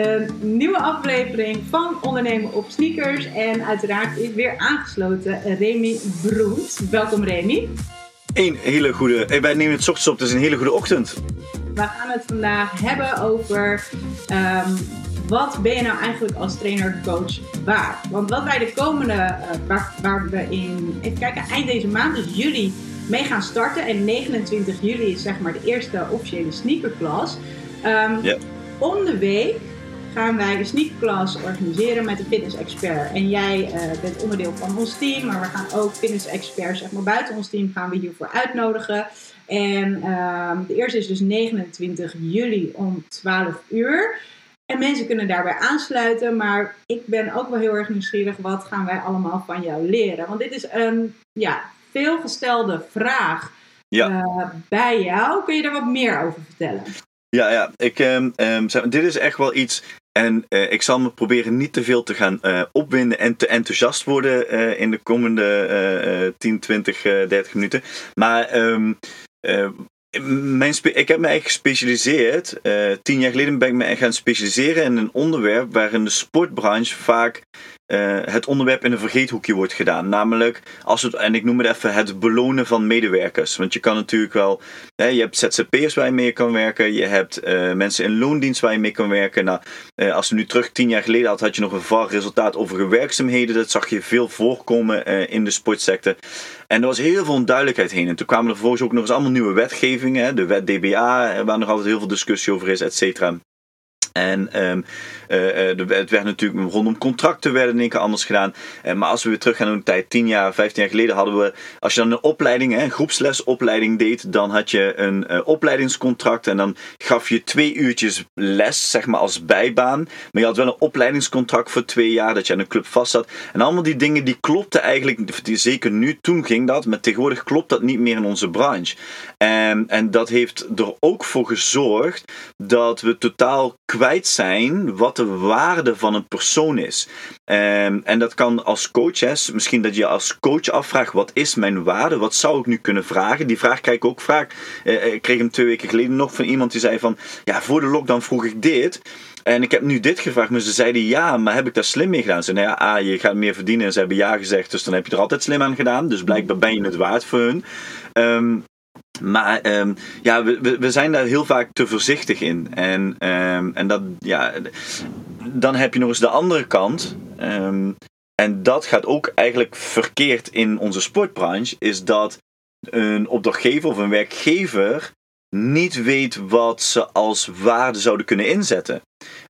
een nieuwe aflevering van Ondernemen op Sneakers. En uiteraard is weer aangesloten Remy Broent. Welkom Remy. Een hele goede, eh, wij nemen het ochtends op, dus een hele goede ochtend. We gaan het vandaag hebben over um, wat ben je nou eigenlijk als trainer-coach waard? Want wat wij de komende, uh, waar, waar, we in, even kijken, eind deze maand, dus juli, mee gaan starten. En 29 juli is zeg maar de eerste officiële sneakerklas. Um, Om de week gaan wij een sneakerklas organiseren met een fitness expert. En jij uh, bent onderdeel van ons team, maar we gaan ook fitness experts zeg maar, buiten ons team gaan we hiervoor uitnodigen. En uh, de eerste is dus 29 juli om 12 uur. En mensen kunnen daarbij aansluiten, maar ik ben ook wel heel erg nieuwsgierig. Wat gaan wij allemaal van jou leren? Want dit is een ja, veelgestelde vraag ja. uh, bij jou. Kun je daar wat meer over vertellen? Ja, ja. Ik, um, um, dit is echt wel iets. En uh, ik zal me proberen niet te veel te gaan uh, opwinden en te enthousiast worden uh, in de komende 10, 20, 30 minuten. Maar um, mijn ik heb me eigenlijk gespecialiseerd. tien jaar geleden ben ik me gaan specialiseren in een onderwerp waarin de sportbranche vaak uh, het onderwerp in een vergeethoekje wordt gedaan. Namelijk, als het, en ik noem het even het belonen van medewerkers. Want je kan natuurlijk wel, hè, je hebt ZZP'ers waar je mee kan werken, je hebt uh, mensen in loondienst waar je mee kan werken. Nou, uh, als we nu terug tien jaar geleden had, had je nog een VAR-resultaat over werkzaamheden. Dat zag je veel voorkomen in de sportsector. En er was heel veel onduidelijkheid heen. En toen kwamen er vervolgens ook nog eens allemaal nieuwe wetgevingen. Hè, de wet DBA, waar nog altijd heel veel discussie over is, et cetera. En uh, het werd natuurlijk rondom contracten werden in één anders gedaan. Uh, maar als we weer terug gaan naar tijd, 10 jaar, 15 jaar geleden hadden we, als je dan een opleiding, een groepslesopleiding deed, dan had je een opleidingscontract en dan gaf je twee uurtjes les, zeg maar als bijbaan. Maar je had wel een opleidingscontract voor twee jaar dat je aan een club vast zat. En allemaal die dingen die klopten eigenlijk, zeker nu, toen ging dat, maar tegenwoordig klopt dat niet meer in onze branche. En, en dat heeft er ook voor gezorgd dat we totaal kwijt zijn wat de waarde van een persoon is. Um, en dat kan als coach, misschien dat je als coach afvraagt: wat is mijn waarde? Wat zou ik nu kunnen vragen? Die vraag krijg ik ook vaak. Uh, ik kreeg hem twee weken geleden nog van iemand die zei: van ja, voor de lockdown vroeg ik dit. En ik heb nu dit gevraagd, maar ze zeiden ja, maar heb ik daar slim mee gedaan? Ze nou ja, A, je gaat meer verdienen en ze hebben ja gezegd, dus dan heb je er altijd slim aan gedaan. Dus blijkbaar ben je het waard voor hun. Um, maar um, ja, we, we zijn daar heel vaak te voorzichtig in. En, um, en dat, ja, dan heb je nog eens de andere kant. Um, en dat gaat ook eigenlijk verkeerd in onze sportbranche. Is dat een opdrachtgever of een werkgever niet weet wat ze als waarde zouden kunnen inzetten.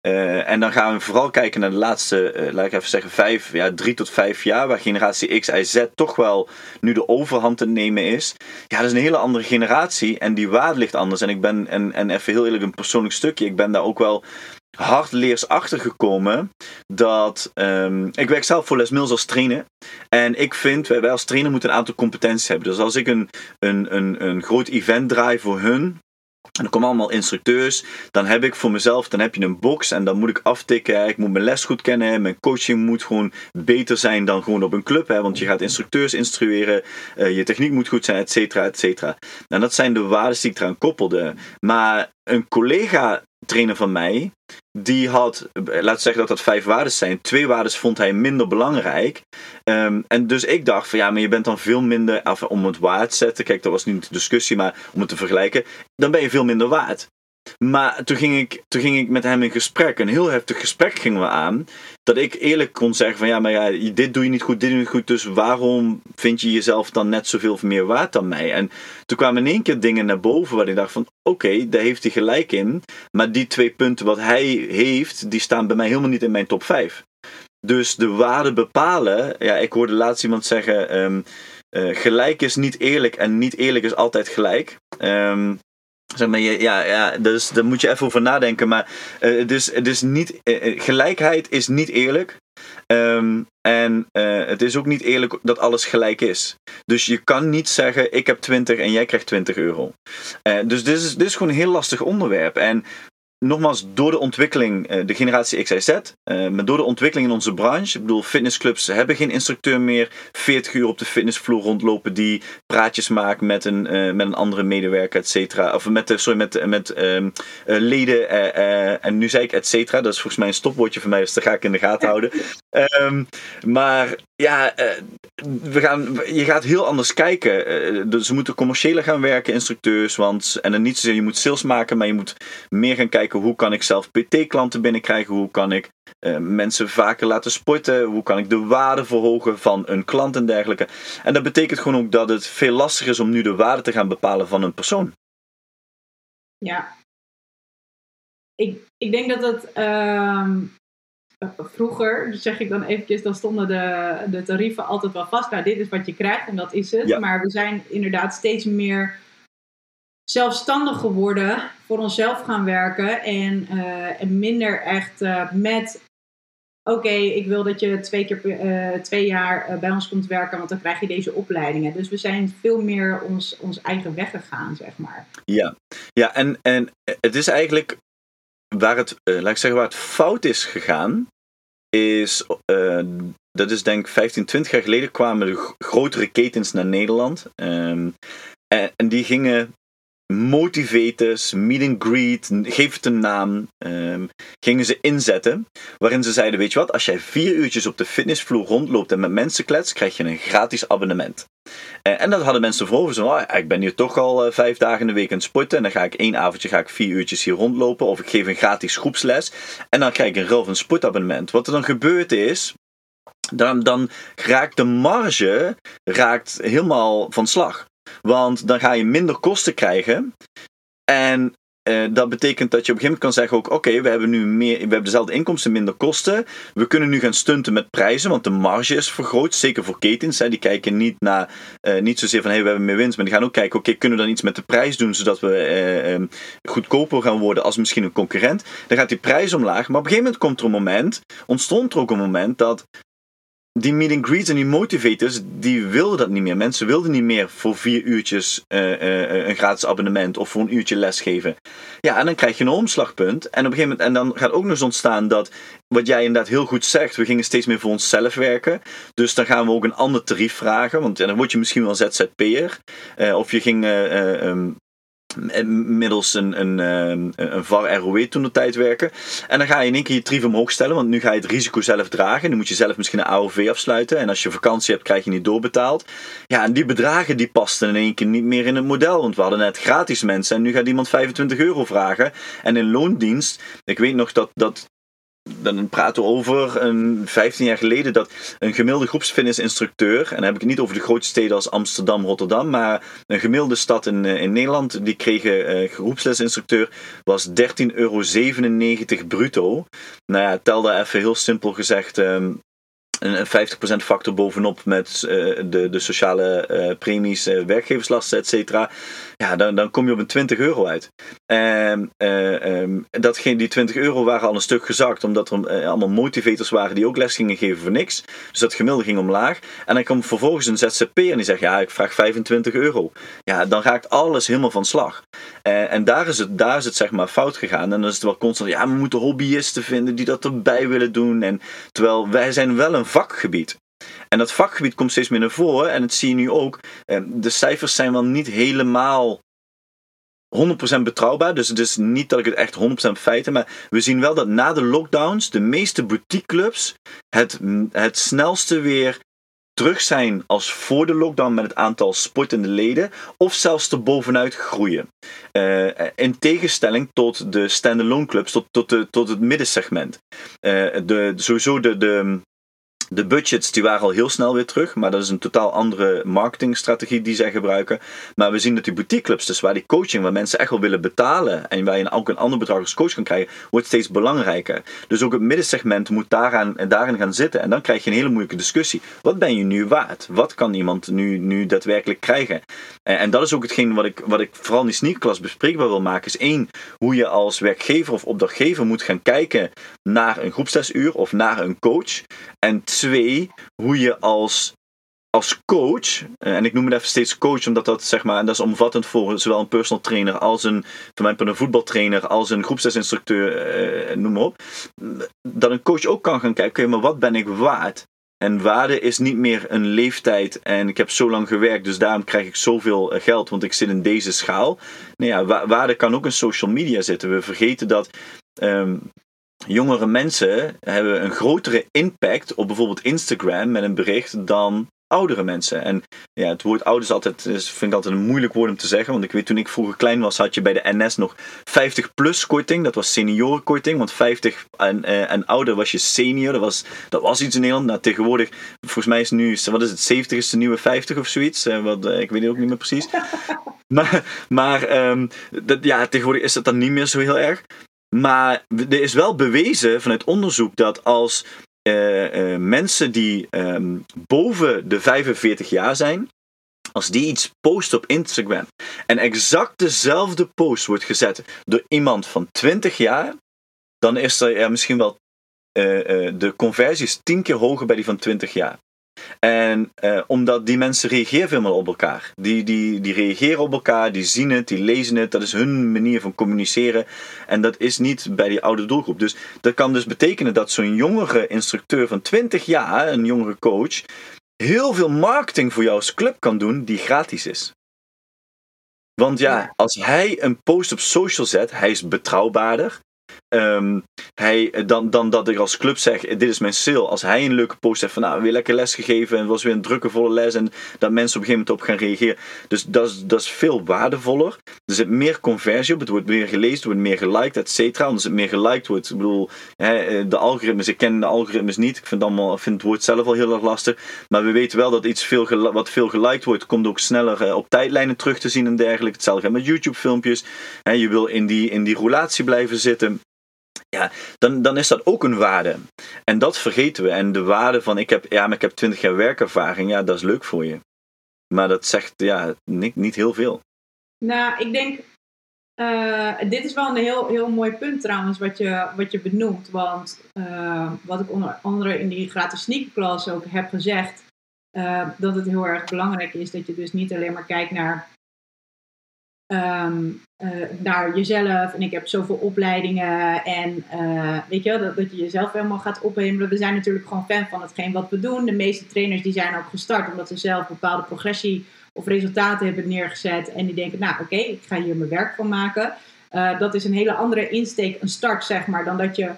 Uh, en dan gaan we vooral kijken naar de laatste, uh, laat ik even zeggen, vijf, ja, drie tot vijf jaar, waar generatie X, Y, Z toch wel nu de overhand te nemen is. Ja, dat is een hele andere generatie en die waarde ligt anders. En ik ben, en, en even heel eerlijk, een persoonlijk stukje, ik ben daar ook wel hardleers achtergekomen dat um, ik werk zelf voor Les Mills als trainer en ik vind wij als trainer moeten een aantal competenties hebben. Dus als ik een, een, een, een groot event draai voor hun en er komen allemaal instructeurs. Dan heb ik voor mezelf, dan heb je een box en dan moet ik aftikken. Ik moet mijn les goed kennen. Mijn coaching moet gewoon beter zijn dan gewoon op een club. Hè, want je gaat instructeurs instrueren. Uh, je techniek moet goed zijn, et cetera, et cetera. En dat zijn de waarden die ik eraan koppelde. Maar een collega trainer van mij, die had, laat zeggen dat dat vijf waarden zijn. Twee waarden vond hij minder belangrijk. Um, en dus ik dacht van ja, maar je bent dan veel minder, af, om het waard te zetten, kijk, dat was niet de discussie, maar om het te vergelijken, dan ben je veel minder waard. Maar toen ging, ik, toen ging ik met hem in gesprek, een heel heftig gesprek gingen we aan. Dat ik eerlijk kon zeggen van ja, maar ja, dit doe je niet goed, dit doe je niet goed. Dus waarom vind je jezelf dan net zoveel meer waard dan mij? En toen kwamen in één keer dingen naar boven waar ik dacht van oké, daar heeft hij gelijk in. Maar die twee punten wat hij heeft, die staan bij mij helemaal niet in mijn top 5. Dus de waarde bepalen, ja, ik hoorde laatst iemand zeggen, um, uh, gelijk is niet eerlijk en niet eerlijk is altijd gelijk. Um, Zeg maar, ja, ja, dus daar moet je even over nadenken. Maar uh, dus, dus niet, uh, gelijkheid is niet eerlijk. Um, en het is ook niet eerlijk dat alles gelijk is. Dus je kan niet zeggen: ik heb 20 en jij krijgt 20 euro. dus dit is, dit is gewoon een heel lastig onderwerp. En nogmaals, door de ontwikkeling, uh, de generatie XIZ, uh, maar door de ontwikkeling in onze branche, ik bedoel, fitnessclubs hebben geen instructeur meer 40 uur op de fitnessvloer rondlopen die praatjes maakt met een, uh, met een andere medewerker, et cetera. Of met, sorry, met, met um, leden, en nu zei ik et cetera, dat is volgens mij een stopwoordje voor mij, dus dat ga ik in de gaten houden. Um, maar ja, we gaan, je gaat heel anders kijken. dus ze moeten commerciëler gaan werken, instructeurs, want, en dan niet zozeer je moet sales maken, maar je moet meer gaan kijken hoe kan ik zelf PT-klanten binnenkrijgen, hoe kan ik uh, mensen vaker laten sporten, hoe kan ik de waarde verhogen van een klant en dergelijke. En dat betekent gewoon ook dat het veel lastiger is om nu de waarde te gaan bepalen van een persoon. Ja. Ik, ik denk dat het uh, vroeger, zeg ik dan eventjes, dan stonden de, de tarieven altijd wel vast. Nou, dit is wat je krijgt en dat is het. Ja. Maar we zijn inderdaad steeds meer zelfstandig geworden, voor onszelf gaan werken en, uh, en minder echt uh, met. Oké, ik wil dat je twee keer uh, twee jaar bij ons komt werken, want dan krijg je deze opleidingen. Dus we zijn veel meer ons, ons eigen weg gegaan, zeg maar. Ja, ja en, en het is eigenlijk waar het, laat ik zeggen, waar het fout is gegaan, is dat is denk ik 15, 20 jaar geleden kwamen de grotere ketens naar Nederland. Um, en, en, die gingen motivators, meet and greet, geef het een naam, um, gingen ze inzetten. Waarin ze zeiden, weet je wat, als jij vier uurtjes op de fitnessvloer rondloopt en met mensen kletst, krijg je een gratis abonnement. Uh, en dat hadden mensen voor zo, oh, ik ben hier toch al uh, vijf dagen in de week aan het sporten en dan ga ik één avondje ga ik vier uurtjes hier rondlopen of ik geef een gratis groepsles en dan krijg ik een ruil van sportabonnement. Wat er dan gebeurt is, dan, dan raakt de marge raakt helemaal van slag. Want dan ga je minder kosten krijgen. En uh, dat betekent dat je op een gegeven moment kan zeggen ook, oké, we hebben nu meer, we hebben dezelfde inkomsten, minder kosten. We kunnen nu gaan stunten met prijzen, want de marge is vergroot, zeker voor ketens. Hè, die kijken niet naar, uh, niet zozeer van, hé, hey, we hebben meer winst, maar die gaan ook kijken, oké, kunnen we dan iets met de prijs doen, zodat we uh, goedkoper gaan worden als misschien een concurrent. Dan gaat die prijs omlaag, maar op een gegeven moment komt er een moment, ontstond er ook een moment dat die meet and greets en die motivators, die wilden dat niet meer. Mensen wilden niet meer voor vier uurtjes uh, uh, een gratis abonnement of voor een uurtje lesgeven. Ja, en dan krijg je een omslagpunt. En op een gegeven moment, en dan gaat ook nog eens ontstaan dat, wat jij inderdaad heel goed zegt, we gingen steeds meer voor onszelf werken. Dus dan gaan we ook een ander tarief vragen, want dan word je misschien wel ZZP'er. Of je ging um, middels een, een, ehm, een VAR-ROE toen de tijd werken. En dan ga je in één keer je tarief omhoog stellen, want nu ga je het risico zelf dragen. Nu moet je zelf misschien een AOV afsluiten. En als je vakantie hebt, krijg je niet doorbetaald. Ja, en die bedragen die pasten in één keer niet meer in het model. Want we hadden net gratis mensen en nu gaat iemand 25 euro vragen. En in loondienst, ik weet nog dat, dat dan praten we over een 15 jaar geleden dat een gemiddelde groepsfitnessinstructeur, en dan heb ik het niet over de grote steden als Amsterdam, Rotterdam, maar een gemiddelde stad in, eh, in Nederland, die kreeg uh, groepslesinstructeur, was 13,97 euro bruto. Nou ja, tel daar even heel simpel gezegd um, een 50% factor bovenop met uh, de, de sociale premies, werkgeverslasten, et cetera. Ja, dan, dan kom je op een 20 euro uit. En um, dat, die 20 euro waren al een stuk gezakt, omdat er allemaal motivators waren die ook les gingen geven voor niks. Dus dat gemiddelde ging omlaag. En dan komt vervolgens een ZZP en die zegt, ja, ik vraag 25 euro. Ja, dan raakt alles helemaal van slag. en daar is, het, daar is het zeg maar fout gegaan. En dan is het wel constant, ja, we moeten hobbyisten vinden die dat erbij willen doen. En, terwijl wij zijn wel een vakgebied. En dat vakgebied komt steeds meer naar voren. En dat zie je nu ook. Eh, de cijfers zijn wel niet helemaal 100% betrouwbaar. Dus het is niet dat ik het echt 100% feiten. Maar we zien wel dat na de lockdowns de meeste boutiqueclubs het, het snelste weer terug zijn als voor de lockdown met het aantal sportende leden. Of zelfs er bovenuit groeien. Uh, in tegenstelling tot de standalone clubs, tot, tot, de, tot het middensegment. Uh, de, sowieso de, de, de budgets die waren al heel snel weer terug, maar dat is een totaal andere marketingstrategie die zij gebruiken. Maar we zien dat die boutiqueclubs, dus waar die coaching, waar mensen echt wel willen betalen en waar je ook een ander bedrag als coach kan krijgen, wordt steeds belangrijker. Dus ook het middensegment moet daaraan, daarin gaan zitten. En dan krijg je een hele moeilijke discussie. Wat ben je nu waard? Wat kan iemand nu, nu daadwerkelijk krijgen? En, en dat is ook hetgeen wat ik, wat ik vooral in die sneakerklas bespreekbaar wil maken. Is één, hoe je als werkgever of opdrachtgever moet gaan kijken naar een groepslesuur of naar een coach. En twee, hoe je als als coach, eh, en ik noem het even steeds coach, omdat dat zeg maar, en dat is omvattend voor zowel een personal trainer als een, voor mij een voetbaltrainer, als een groepslesinstructeur, eh, noem maar op, dat een coach ook kan gaan kijken, maar wat ben ik waard? En waarde is niet meer een leeftijd en ik heb zo lang gewerkt, dus daarom krijg ik zoveel eh, geld, want ik zit in deze schaal. Nou ja, waarde kan ook in social media zitten. We vergeten dat ehm, jongere mensen hebben een grotere impact op bijvoorbeeld Instagram met een bericht dan oudere mensen. En ja, het woord ouders altijd, is, vind ik altijd een moeilijk woord om te zeggen. Want ik weet toen ik vroeger klein was, had je bij de NS nog 50 plus korting. Dat was seniorenkorting. Want 50 en, uh, en ouder was je senior. Dat was, dat was iets in Nederland. Nou, tegenwoordig, volgens mij is nu, wat is het, 70 is de nieuwe 50 of zoiets. Uh, wat, uh, ik weet het ook niet meer precies. maar maar um, dat, ja, tegenwoordig is dat dan niet meer zo heel erg. Maar er is wel bewezen vanuit onderzoek dat als uh, mensen die um, boven de 45 jaar zijn, als die iets posten op Instagram en exact dezelfde post wordt gezet door iemand van 20 jaar, dan is er ja, misschien wel uh, de conversies tien keer hoger bij die van 20 jaar. En eh, omdat die mensen reageren veel meer op elkaar. Die, die, die reageren op elkaar, die zien het, die lezen het. Dat is hun manier van communiceren. En dat is niet bij die oude doelgroep. Dus dat kan dus betekenen dat zo'n jongere instructeur van 20 jaar, een jongere coach, heel veel marketing voor jou als club kan doen die gratis is. Want ja, als hij een post op social zet, hij is betrouwbaarder. Um, hij, dan, dan dat ik als club zeg, dit is mijn sale. Als hij een leuke post heeft van, nou, weer lekker les gegeven en het was weer een drukke volle les en dat mensen op een gegeven moment op gaan reageren. Dus dat is, dat is veel waardevoller. Er zit meer conversie op, het wordt meer gelezen, het wordt meer geliked, et cetera. Als het meer geliked wordt, ik bedoel, de algoritmes, ik ken de algoritmes niet. Ik vind, allemaal, vind het woord zelf al heel erg lastig. Maar we weten wel dat iets veel, wat veel geliked wordt, komt ook sneller eh, op tijdlijnen terug te zien en dergelijke. Hetzelfde met YouTube filmpjes. Je wil in die, in die roulatie blijven zitten ja, dan, dan is dat ook een waarde. En dat vergeten we. En de waarde van ik heb, ja, maar ik heb 20 jaar werkervaring, ja, dat is leuk voor je. Maar dat zegt ja, niet, niet heel veel. Nou, ik denk, uh, dit is wel een heel, heel mooi punt trouwens, wat je, wat je benoemt. Want uh, wat ik onder andere in die gratis sneakerklas ook heb gezegd, uh, dat het heel erg belangrijk is dat je dus niet alleen maar kijkt naar um, uh, naar jezelf. En ik heb zoveel opleidingen. En uh, weet je, dat, dat je jezelf helemaal gaat ophemelen. We zijn natuurlijk gewoon fan van hetgeen wat we doen. De meeste trainers die zijn ook gestart omdat ze zelf bepaalde progressie of resultaten hebben neergezet. En die denken, nou oké, ik ga hier mijn werk van maken. Uh, dat is een hele andere insteek, een start zeg maar, dan dat je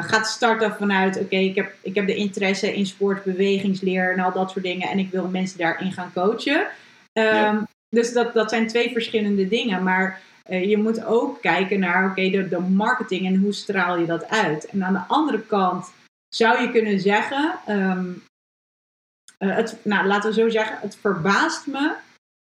gaat starten vanuit, oké, ik, heb, ik heb de interesse in sport, bewegingsleer en al dat soort dingen. En ik wil mensen daarin gaan coachen. Ja. Dus dat, dat zijn twee verschillende dingen. Maar uh, je moet ook kijken naar oké, de, de marketing en hoe straal je dat uit. En aan de andere kant zou je kunnen zeggen, um, uh, het, nou, laten we zo zeggen, het verbaast me,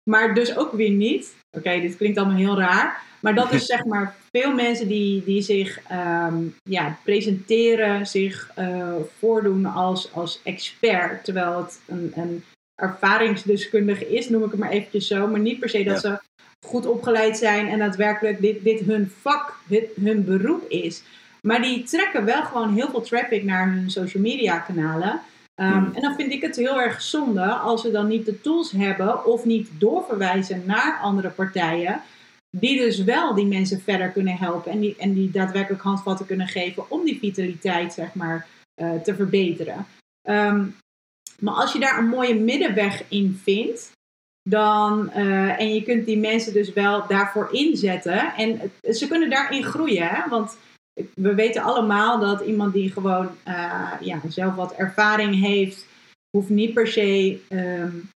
maar dus ook weer niet. Oké, dit klinkt allemaal heel raar. Maar dat is zeg maar veel mensen die, die zich um, ja, presenteren, zich uh, voordoen als, als expert. Terwijl het een, een ervaringsdeskundige is, noem ik het maar eventjes zo. Maar niet per se dat ze goed opgeleid zijn en daadwerkelijk dit, dit hun vak, dit hun beroep is. Maar die trekken wel gewoon heel veel traffic naar hun social media kanalen. Um, En dan vind ik het heel erg zonde als ze dan niet de tools hebben of niet doorverwijzen naar andere partijen. Die dus wel die mensen verder kunnen helpen en die, en die daadwerkelijk handvatten kunnen geven om die vitaliteit zeg maar, uh, te verbeteren. Um, maar als je daar een mooie middenweg in vindt, dan, uh, en je kunt die mensen dus wel daarvoor inzetten. En ze kunnen daarin groeien. Hè? Want we weten allemaal dat iemand die gewoon uh, ja, zelf wat ervaring heeft, hoeft niet per se um,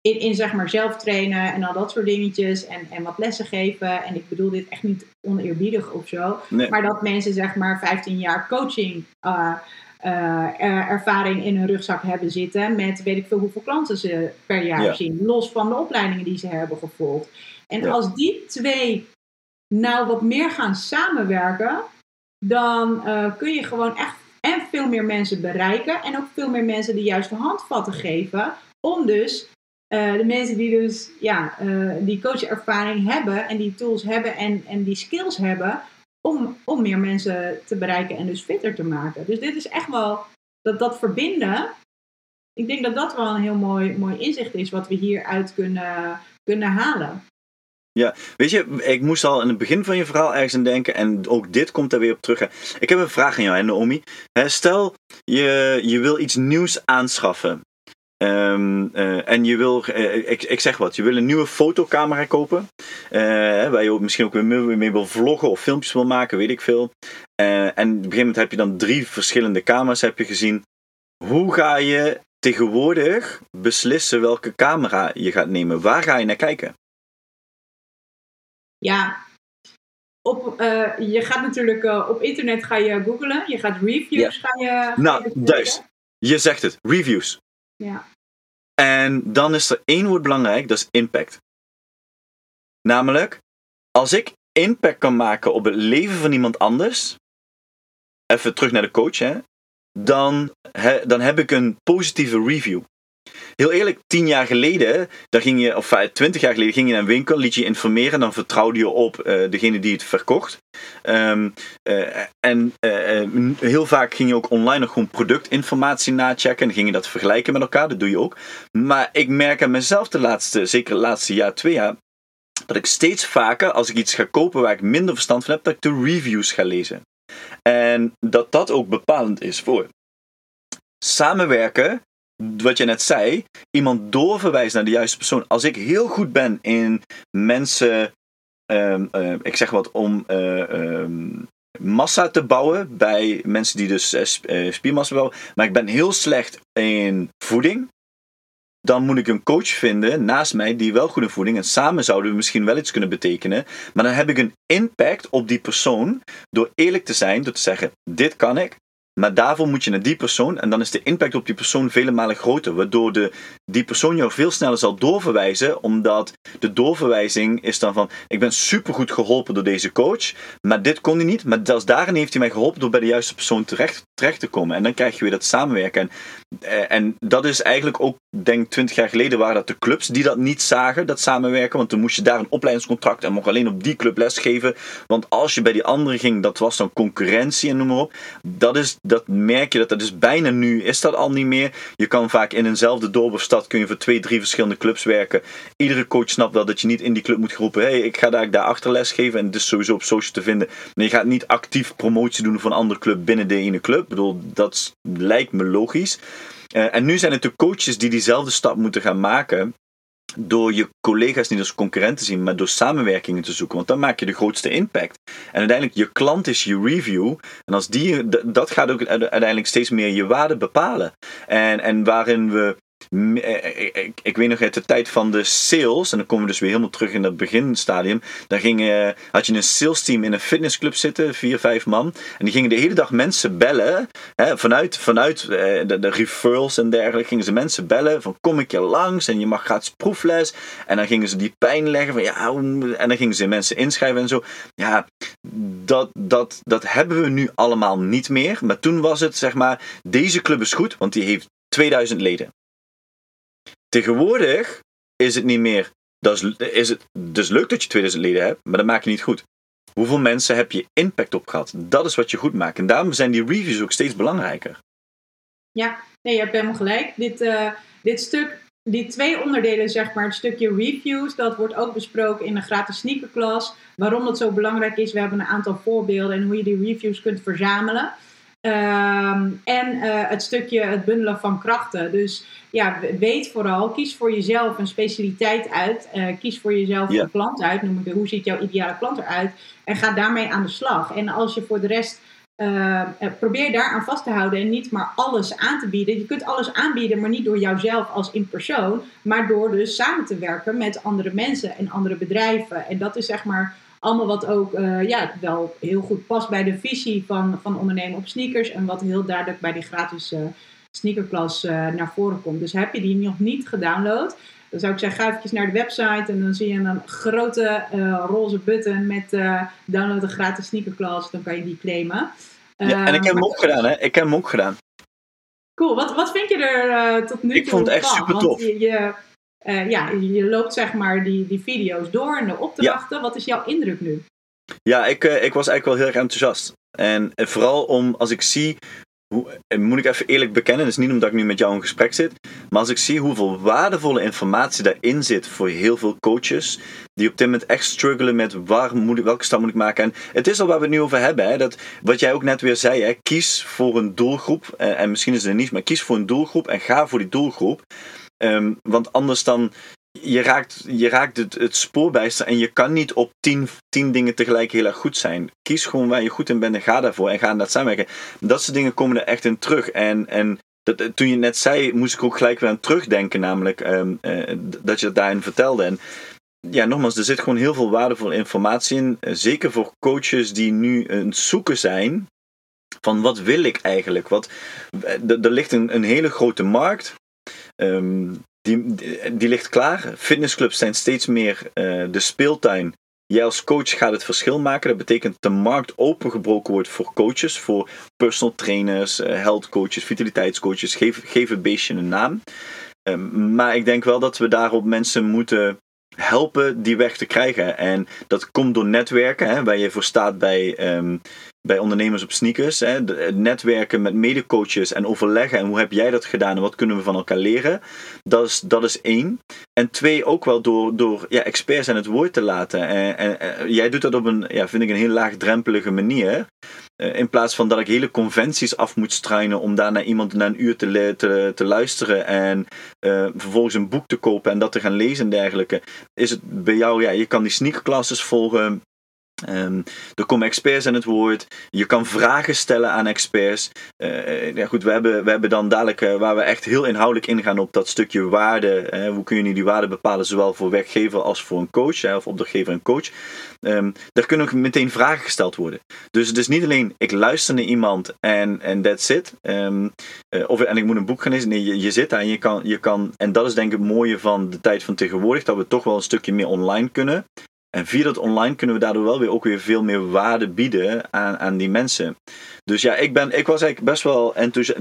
in, in zeg maar zelf trainen en al dat soort dingetjes en, en wat lessen geven. En ik bedoel dit echt niet oneerbiedig of zo. Nee. Maar dat mensen zeg maar 15 jaar coaching uh, uh, ervaring in hun rugzak hebben zitten met weet ik veel hoeveel klanten ze per jaar ja. zien, los van de opleidingen die ze hebben gevolgd. En ja. als die twee nou wat meer gaan samenwerken, dan uh, kun je gewoon echt en veel meer mensen bereiken en ook veel meer mensen de juiste handvatten geven om dus uh, de mensen die dus ja, uh, die coachervaring hebben en die tools hebben en, en die skills hebben, om, om meer mensen te bereiken en dus fitter te maken. Dus dit is echt wel dat, dat verbinden. Ik denk dat dat wel een heel mooi, mooi inzicht is wat we hieruit kunnen, kunnen halen. Ja, weet je, ik moest al in het begin van je verhaal ergens aan denken en ook dit komt er weer op terug. Ik heb een vraag aan jou, hè, Naomi. Stel, je, je wil iets nieuws aanschaffen. Ehm, eh, en je wil, uh, ik, ik zeg wat, je wil een nieuwe fotocamera kopen. Uh, waar je misschien ook weer mee wil vloggen of filmpjes wil maken, weet ik veel. en op een gegeven moment heb je dan drie verschillende camera's heb je gezien. Hoe ga je tegenwoordig beslissen welke camera je gaat nemen? Waar ga je naar kijken? Ja, op, je gaat natuurlijk op internet ga je googlen. Je gaat reviews ga je. nou, juist. Je zegt het, reviews. Ja. En dan is er één woord belangrijk, dat is impact. Namelijk, als ik impact kan maken op het leven van iemand anders, even terug naar de coach, hè, dan, dan heb ik een positieve review. Heel eerlijk, tien jaar geleden, dan ging je, of twintig jaar geleden, ging je naar een winkel, liet je informeren, dan vertrouwde je op uh, degene die het verkocht. Um, uh, en heel vaak ging je ook online nog gewoon productinformatie nachecken en ging je dat vergelijken met elkaar, dat doe je ook. Maar ik merk aan mezelf de laatste, zeker het laatste jaar, twee jaar, dat ik steeds vaker, als ik iets ga kopen waar ik minder verstand van heb, dat ik de reviews ga lezen. En dat dat ook bepalend is voor samenwerken wat je net zei, iemand doorverwijzen naar de juiste persoon. Als ik heel goed ben in mensen, um, uh, ik zeg wat, om uh, um, massa te bouwen bij mensen die dus uh, spiermassa bouwen, maar ik ben heel slecht in voeding. Dan moet ik een coach vinden naast mij die wel goed in voeding en samen zouden we misschien wel iets kunnen betekenen. Maar dan heb ik een impact op die persoon door eerlijk te zijn, door te zeggen: Dit kan ik, maar daarvoor moet je naar die persoon en dan is de impact op die persoon vele malen groter. Waardoor de, die persoon jou veel sneller zal doorverwijzen. Omdat de doorverwijzing is dan van: Ik ben supergoed geholpen door deze coach. Maar dit kon hij niet. Maar zelfs daarin heeft hij mij geholpen door bij de juiste persoon terecht, terecht te komen. En dan krijg je weer dat samenwerken. En, eh, en dat is eigenlijk ook, denk 20 jaar geleden waren dat de clubs die dat niet zagen, dat samenwerken. Want toen moest je daar een opleidingscontract en mocht alleen op die club lesgeven. Want als je bij die andere ging, dat was dan concurrentie en noem maar op. Dat is dat merk je dat dat is bijna nu is dat al niet meer. Je kan vaak in eenzelfde dorp of stad kun je voor twee, drie verschillende clubs werken. Iedere coach snapt wel dat je niet in die club moet roepen. hey, ik ga daar, daar achter les geven en het is sowieso op social te vinden. Nee, je gaat niet actief promotie doen van een andere club binnen de ene club. Ik bedoel, dat lijkt me logisch. Uh, en nu zijn het de coaches die diezelfde stap moeten gaan maken door je collega's niet als concurrent te zien, maar door samenwerkingen te zoeken. Want dan maak je de grootste impact. En uiteindelijk, je klant is je review. En als die, dat gaat ook uiteindelijk steeds meer je waarde bepalen. En, en waarin we eh, eh, eh, ik, weet nog uit de tijd van de sales, en dan komen we dus weer helemaal terug in dat beginstadium. Daar ging, had je een sales team in een fitnessclub zitten, vier, vijf man. En die gingen de hele dag mensen bellen. Hè, vanuit vanuit de, de, referrals en dergelijke gingen ze mensen bellen. Van kom ik je langs en je mag gratis proefles. En dan gingen ze die pijn leggen. Van, ja, en dan gingen ze mensen inschrijven en zo. Ja, dat, dat, dat hebben we nu allemaal niet meer. Maar toen was het zeg maar, deze club is goed, want die heeft 2000 leden. Tegenwoordig is het niet meer. Dat is, is het dus leuk dat je 2000 leden hebt, maar dat maak je niet goed. Hoeveel mensen heb je impact op gehad? Dat is wat je goed maakt. En daarom zijn die reviews ook steeds belangrijker. Ja, nee, je hebt helemaal gelijk. Dit, uh, dit stuk, die twee onderdelen, zeg maar, het stukje reviews, dat wordt ook besproken in de gratis sneakerklas. Waarom dat zo belangrijk is, we hebben een aantal voorbeelden en hoe je die reviews kunt verzamelen. Ehm, en uh, het stukje het bundelen van krachten. Dus ja, weet vooral, kies voor jezelf een specialiteit uit. Uh, kies voor jezelf een klant uit. Noem ik, hoe ziet jouw ideale klant eruit? En ga daarmee aan de slag. En als je voor de rest uh, probeer daar aan vast te houden en niet maar alles aan te bieden. Je kunt alles aanbieden, maar niet door jouzelf als in persoon, maar door dus samen te werken met andere mensen en andere bedrijven. En dat is zeg maar allemaal wat ook uh, ja, wel heel goed past bij de visie van, van ondernemen op sneakers. En wat heel duidelijk bij die gratis uh, sneakerklas uh, naar voren komt. Dus heb je die nog niet gedownload, dan zou ik zeggen, ga even naar de website en dan zie je een grote roze button met download een gratis sneakerklas. Dan kan je die claimen. Ja, en ik heb hem ook gedaan, hè? Ik heb hem ook gedaan. Cool. Wat, wat vind je er tot nu toe Ik vond het echt super tof. je, uh, ja, je loopt zeg maar die, die video's door en de opdrachten. Wat is jouw indruk nu? Ja, ik, uh, ik was eigenlijk wel heel erg enthousiast. En, en, vooral om, als ik zie hoe, moet ik even eerlijk bekennen, is niet omdat ik nu met jou in gesprek zit, maar als ik zie hoeveel waardevolle informatie daarin zit voor heel veel coaches, die op dit moment echt struggelen met waar moet ik, welke stap moet ik maken. En het is al waar we het nu over hebben, hè, dat wat jij ook net weer zei, hè, kies voor een doelgroep, en, en misschien is het niet, maar kies voor een doelgroep en ga voor die doelgroep. Um, want anders dan, je raakt, je raakt het, het spoorbijster en je kan niet op tien, tien dingen tegelijk heel erg goed zijn. Kies gewoon waar je goed in bent en ga daarvoor en ga dat samenwerken. Dat soort dingen komen er echt in terug. En, en dat, toen je net zei, moest ik ook gelijk weer aan terugdenken, namelijk um, uh, dat je dat daarin vertelde. En ja, nogmaals, er zit gewoon heel veel waardevolle informatie in. Uh, zeker voor coaches die nu aan het zoeken zijn van wat wil ik eigenlijk? Wat, er ligt een, een hele grote markt. Um, die, die, ligt klaar. Fitnessclubs zijn steeds meer uh, de speeltuin. Jij als coach gaat het verschil maken. Dat betekent dat de markt opengebroken wordt voor coaches, voor personal trainers, uh, health coaches, vitaliteitscoaches. Geef, geef het beestje een naam. Um, maar ik denk wel dat we daarop mensen moeten helpen die weg te krijgen. En dat komt door netwerken, hè, waar je voor staat bij, um, bij ondernemers op sneakers. Hè. De, netwerken met medecoaches en overleggen. En hoe heb jij dat gedaan en wat kunnen we van elkaar leren? Dat is, dat is één. En twee, ook wel door, door ja, experts aan het woord te laten. En, en, jij doet dat op een, ja, vind ik, een heel laagdrempelige manier. Uh, in plaats van dat ik hele conventies af moet struinen om daar naar iemand na een uur te, te, te luisteren en uh, vervolgens een boek te kopen en dat te gaan lezen en dergelijke. Is het bij jou, ja, je kan die sneakerclasses volgen Um, er komen experts aan het woord. Je kan vragen stellen aan experts. Uh, ja, goed, we hebben, we hebben dan dadelijk uh, waar we echt heel inhoudelijk ingaan op dat stukje waarde. Uh, hoe kun je nu die waarde bepalen, zowel voor werkgever als voor een coach, of opdrachtgever en coach. Um, daar kunnen ook meteen vragen gesteld worden. Dus het is niet alleen ik luister naar iemand en, en that's it. Um, of en ik moet een boek gaan lezen. Nee, je, je zit daar en je kan, je kan. En dat is denk ik het mooie van de tijd van tegenwoordig, dat we toch wel een stukje meer online kunnen. En via dat online kunnen we daardoor wel weer ook weer veel meer waarde bieden aan, aan die mensen. Dus ja, ik, ben, ik was eigenlijk best wel enthousiast.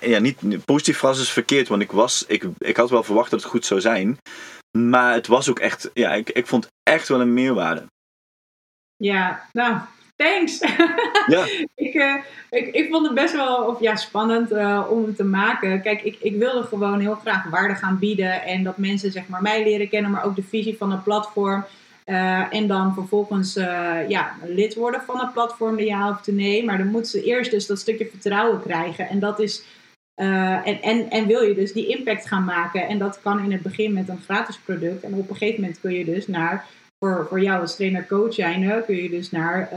Ja, niet, positief verrast is verkeerd, want ik, was, ik, ik had wel verwacht dat het goed zou zijn. Maar het was ook echt, ja, ik, ik vond echt wel een meerwaarde. Ja, nou, thanks. Ja. ik, uh, ik, ik vond het best wel of, ja, spannend uh, om het te maken. Kijk, ik, ik wilde gewoon heel graag waarde gaan bieden. En dat mensen zeg maar, mij leren kennen, maar ook de visie van het platform. Uh, en dan vervolgens uh, ja, lid worden van het platform, ja of nee. Maar dan moeten ze eerst dus dat stukje vertrouwen krijgen. En dat is. Uh, en, en, en wil je dus die impact gaan maken. En dat kan in het begin met een gratis product. En op een gegeven moment kun je dus naar. Voor, voor jou als trainer-coach zijn, kun je dus naar,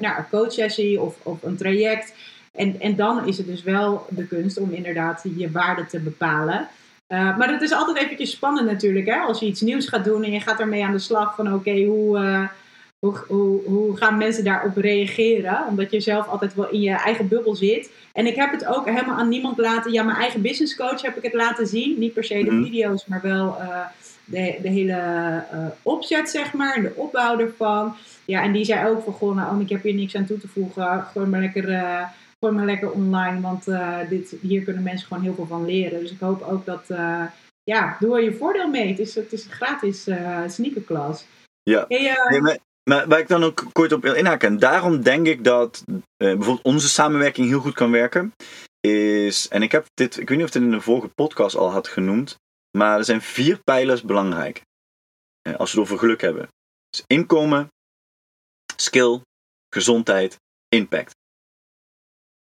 naar een coachsessie of, of een traject. En, en dan is het dus wel de kunst om inderdaad je waarde te bepalen. Uh, maar het is altijd eventjes spannend natuurlijk, hè? als je iets nieuws gaat doen en je gaat ermee aan de slag van oké, hoe, uh, hoe, hoe, hoe, gaan mensen daarop reageren? Omdat je zelf altijd wel in je eigen bubbel zit. En ik heb het ook helemaal aan niemand laten, ja, mijn eigen business coach heb ik het laten zien. Niet per se de mhm. video's, maar wel uh, de, de hele opzet, zeg maar, en de opbouw ervan. Ja, en die zei ook van, goh, nou, ik heb hier niks aan toe te voegen. Gewoon maar lekker gooi maar lekker online, want uh, dit, hier kunnen mensen gewoon heel veel van leren. Dus ik hoop ook dat, uh, ja, doe er je voordeel mee. Het is, het is een gratis uh, sneakerklas. Ja, hey, maar, maar, waar ik dan ook kort op wil inhaken, en daarom denk ik dat bijvoorbeeld onze samenwerking heel goed kan werken, is, en ik heb dit, ik weet niet of het in de vorige podcast al had genoemd, maar er zijn vier pijlers belangrijk. als we het over geluk hebben. Dus inkomen, skill, gezondheid, impact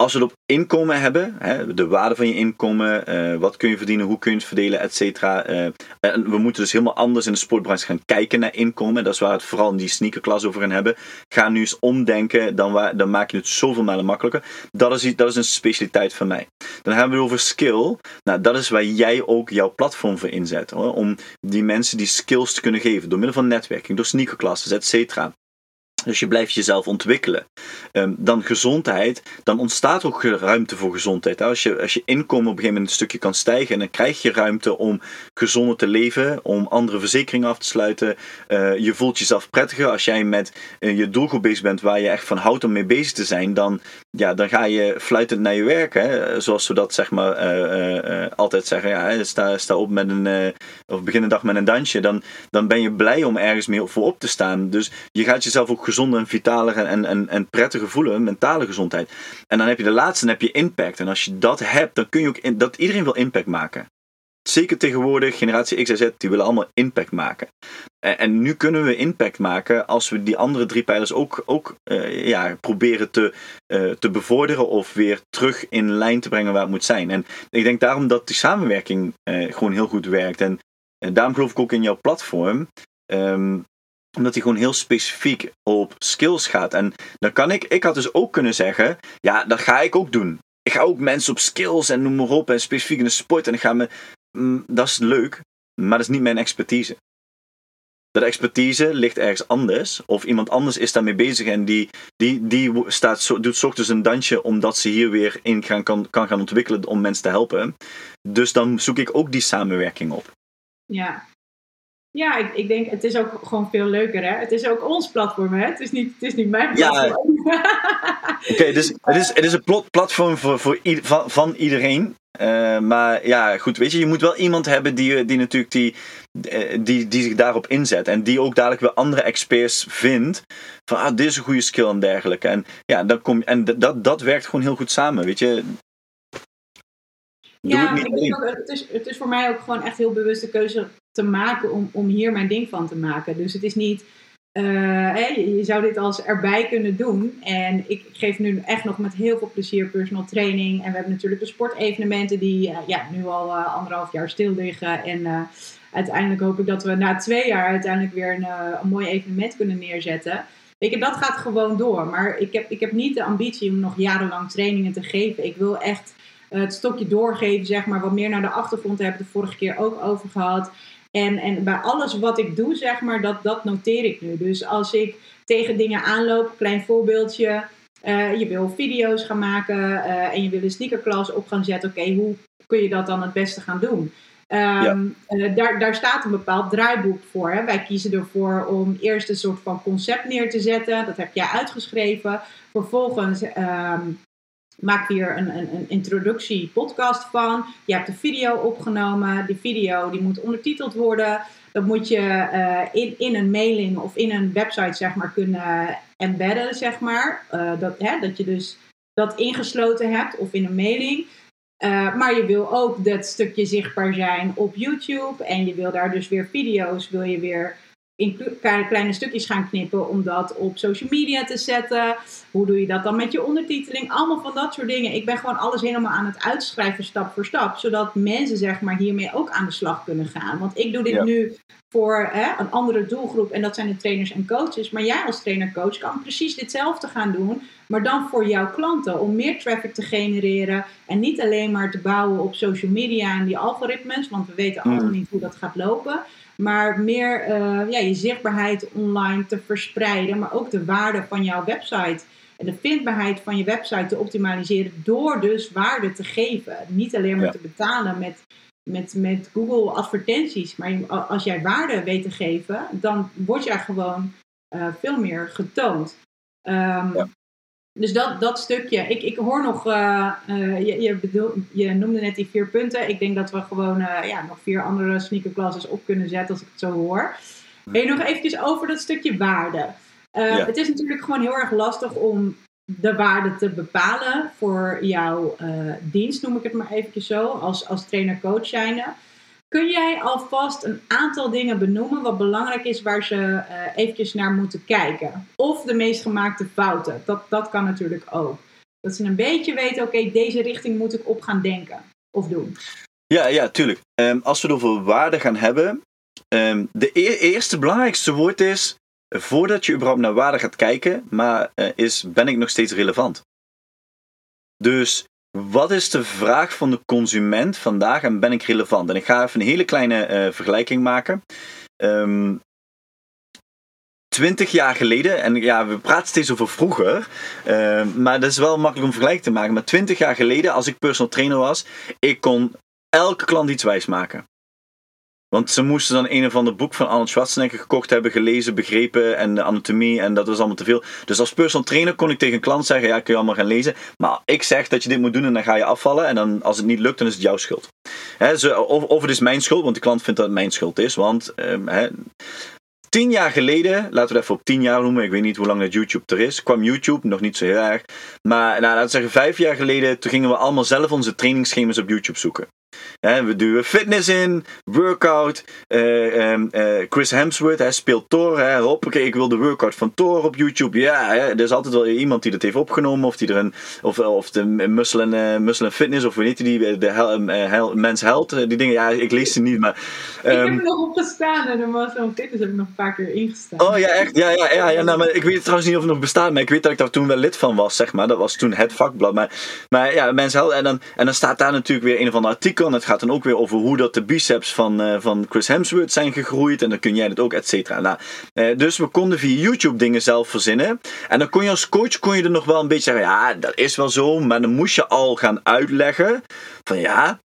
als we het op inkomen hebben, hè, de waarde van je inkomen, uh, wat kun je verdienen, hoe kun je het verdelen, et cetera. En we moeten dus helemaal anders in de sportbranche gaan kijken naar inkomen. Dat is waar we het vooral in die sneakerklas over gaan hebben. Ga nu eens omdenken, dan, dan maak je het zoveel malen makkelijker. Dat is, dat is een specialiteit van mij. Dan hebben we het over skill. Nou, dat is waar jij ook jouw platform voor inzet. Hoor, om die mensen die skills te kunnen geven. Door middel van netwerking, door sneakerklasses, et cetera. Dus je blijft jezelf ontwikkelen. Um, dan gezondheid, dan ontstaat ook ruimte voor gezondheid. Als je, als je inkomen op een gegeven moment een stukje kan stijgen, dan krijg je ruimte om gezonder te leven, om andere verzekeringen af te sluiten. Uh, je voelt jezelf prettiger als jij met uh, je doelgroep bezig bent waar je echt van houdt om mee bezig te zijn. Dan, ja, dan ga je fluitend naar je werk. Hè? Zoals we dat zeg maar uh, altijd zeggen. Ja, sta, sta op met een, of begin een dag met een dansje. Dan, dan ben je blij om ergens meer voor op te staan. Dus je gaat jezelf ook gezonder en vitaler en, en, en prettiger voelen, mentale gezondheid. En dan heb je de laatste, dan heb je impact. En als je dat hebt, dan kun je ook, in, dat iedereen wil impact maken. Zeker tegenwoordig, generatie X en Z, die willen allemaal impact maken. En, en nu kunnen we impact maken als we die andere drie pijlers ook, ook uh, ja, proberen te, uh, te bevorderen of weer terug in lijn te brengen waar het moet zijn. En ik denk daarom dat die samenwerking uh, gewoon heel goed werkt. En, daarom geloof ik ook in jouw platform. Um, omdat hij gewoon heel specifiek op skills gaat. En dan kan ik, ik had dus ook kunnen zeggen, ja, dat ga ik ook doen. Ik ga ook mensen op skills en noem maar op en specifiek in de sport. En ik ga me, dat is leuk, maar dat is niet mijn expertise. Dat expertise ligt ergens anders. Of iemand anders is daarmee bezig en die, die, die staat, doet ochtends een dansje omdat ze hier weer in gaan, kan, kan gaan ontwikkelen om mensen te helpen. Dus dan zoek ik ook die samenwerking op. Ja, ja, ik, ik denk, het is ook gewoon veel leuker, hè? Het is ook ons platform, hè? Het is niet, het is niet mijn platform. Ja. Oké, dus het is, het is een platform voor, voor van, van iedereen. Uh, maar ja, goed, weet je, je moet wel iemand hebben die, die natuurlijk die, die, die zich daarop inzet. En die ook dadelijk weer andere experts vindt. Van, ah, dit is een goede skill en dergelijke. En ja, dan kom, en dat, dat werkt gewoon heel goed samen, weet je. Doe ja, het, niet ook, het, is, het is voor mij ook gewoon echt heel bewuste keuze te maken om, om hier mijn ding van te maken. Dus het is niet, uh, je, zou dit als erbij kunnen doen. En ik geef nu echt nog met heel veel plezier personal training. En we hebben natuurlijk de sportevenementen die uh, ja, nu al uh, anderhalf jaar stil liggen. En uiteindelijk hoop ik dat we na twee jaar uiteindelijk weer een, een mooi evenement kunnen neerzetten. Je, dat gaat gewoon door. Maar ik heb, ik heb niet de ambitie om nog jarenlang trainingen te geven. Ik wil echt het stokje doorgeven, zeg maar, wat meer naar de achtergrond. Daar hebben we de vorige keer ook over gehad. En, en bij alles wat ik doe, zeg maar, dat, dat noteer ik nu. Dus als ik tegen dingen aanloop, klein voorbeeldje. Uh, je wil video's gaan maken uh, en je wil een sneakerklas op gaan zetten. Oké, hoe kun je dat dan het beste gaan doen? Um, ja. uh, daar, daar staat een bepaald draaiboek voor. Hè. Wij kiezen ervoor om eerst een soort van concept neer te zetten. Dat heb jij uitgeschreven. Vervolgens um, maak hier een, een, een introductie podcast van. Je hebt de video opgenomen. Die video die moet ondertiteld worden. Dat moet je uh, in, in een mailing of in een website zeg maar kunnen embedden, zeg maar. Uh, dat, hè, dat je dus dat ingesloten hebt of in een mailing. Uh, maar je wil ook dat stukje zichtbaar zijn op YouTube. En je wil daar dus weer video's, wil je weer in kleine stukjes gaan knippen om dat op social media te zetten. Hoe doe je dat dan met je ondertiteling? Allemaal van dat soort dingen. Ik ben gewoon alles helemaal aan het uitschrijven stap voor stap. Zodat mensen zeg maar hiermee ook aan de slag kunnen gaan. Want ik doe dit nu voor hè, een andere doelgroep en dat zijn de trainers en coaches. Maar jij als trainer-coach kan precies ditzelfde gaan doen, maar dan voor jouw klanten. Om meer traffic te genereren en niet alleen maar te bouwen op social media en die algoritmes, want we weten allemaal mm. niet hoe dat gaat lopen maar meer uh, ja, je zichtbaarheid online te verspreiden, maar ook de waarde van jouw website en de vindbaarheid van je website te optimaliseren door dus waarde te geven. Niet alleen maar te betalen met, met, met Google advertenties, maar als jij waarde weet te geven, dan word jij gewoon uh, veel meer getoond. Um, ja. Dus dat, dat stukje. Ik, ik hoor nog, uh, uh, je, je, bedoel, je noemde net die vier punten. Ik denk dat we gewoon uh, ja, nog vier andere sneakerclasses op kunnen zetten als ik het zo hoor. En nog eventjes over dat stukje waarde. Ja. Het is natuurlijk gewoon heel erg lastig om de waarde te bepalen voor jouw dienst, noem ik het maar eventjes zo, als, als trainer-coach zijnde. Kun jij alvast een aantal dingen benoemen wat belangrijk is waar ze uh, eventjes naar moeten kijken? Of de meest gemaakte fouten. Dat, dat kan natuurlijk ook. Dat ze een beetje weten, oké, deze richting moet ik op gaan denken of doen. Ja, ja, tuurlijk. Um, als we het over waarde gaan hebben. Um, de e eerste belangrijkste woord is, voordat je überhaupt naar waarde gaat kijken, maar uh, is, ben ik nog steeds relevant? Dus wat is de vraag van de consument vandaag en ben ik relevant? En ik ga even een hele kleine uh, vergelijking maken. Um, 20 jaar geleden, en ja, we praten steeds over vroeger, uh, maar dat is wel makkelijk om vergelijking te maken. Maar 20 jaar geleden, als ik personal trainer was, ik kon elke klant iets wijs maken. Want ze moesten dan een of ander boek van Arnold Schwarzenegger gekocht hebben, gelezen, begrepen en de anatomie en dat was allemaal te veel. Dus als personal trainer kon ik tegen een klant zeggen, ja, kun je allemaal gaan lezen. Maar ik zeg dat je dit moet doen en dan ga je afvallen en dan als het niet lukt, dan is het jouw schuld. Of, of, het is mijn schuld, want de klant vindt dat het mijn schuld is. Want um, tien jaar geleden, laten we het even op tien jaar noemen, ik weet niet hoe lang dat YouTube er is, kwam YouTube, nog niet zo heel erg. Maar nou, laten we zeggen vijf jaar geleden, toen gingen we allemaal zelf onze trainingsschema's op YouTube zoeken we duwen fitness in, workout. Uh, Chris Hemsworth hij speelt Thor. Hè. Hoppakee, ik wil de workout van Thor op YouTube. Ja, hè. er is altijd wel iemand die dat heeft opgenomen. Of, die er een, of, of de Muscle uh, Fitness, of weet je die, de hel, hel, Mens Held. Die dingen, ja, ik lees ze niet. Maar, um, ik heb ehm, er nog op gestaan. En de Muscle Fitness heb ik nog een paar keer ingestaan. Oh ja, echt? Ja, ja, ja, ja nou, maar ik weet trouwens niet of het nog bestaat. Maar ik weet dat ik daar toen wel lid van was, zeg maar. Dat was toen het vakblad. Maar, maar ja, Mens Held. En dan, en dan staat daar natuurlijk weer een of ander artikel. En het gaat dan ook weer over hoe dat de biceps van, uh, van Chris Hemsworth zijn gegroeid. En dan kun jij het ook, et cetera. Nou, uh, dus we konden via YouTube dingen zelf verzinnen. En dan kon je als coach kon je er nog wel een beetje zeggen, ja, dat is wel zo. Maar dan moest je al gaan uitleggen van ja,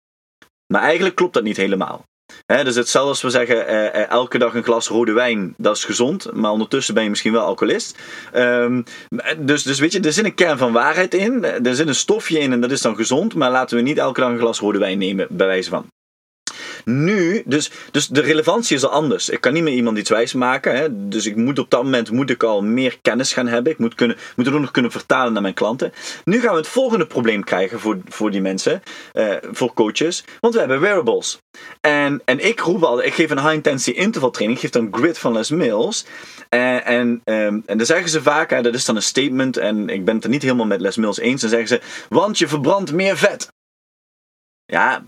maar eigenlijk klopt dat niet helemaal. Dus hetzelfde als we zeggen, eh, elke dag een glas rode wijn, dat is gezond. Maar ondertussen ben je misschien wel alcoholist. Um, dus, dus weet je, er zit een kern van waarheid in. Er zit een stofje in en dat is dan gezond. Maar laten we niet elke dag een glas rode wijn nemen, bij wijze van. Nu, dus, dus de relevantie is al anders. Ik kan niet meer iemand iets wijs maken. Hè? Dus ik moet op dat moment moet ik al meer kennis gaan hebben. Ik moet, kunnen, moet het ook nog kunnen vertalen naar mijn klanten. Nu gaan we het volgende probleem krijgen voor, voor die mensen, uh, voor coaches. Want we hebben wearables. En, en ik roep al, ik geef een high intensity interval training. Ik geef dan grid van Les Mills. En, en, um, en dan zeggen ze vaak, dat is dan een statement. En ik ben het er niet helemaal met Les Mills eens. Dan zeggen ze, want je verbrandt meer vet. Ja,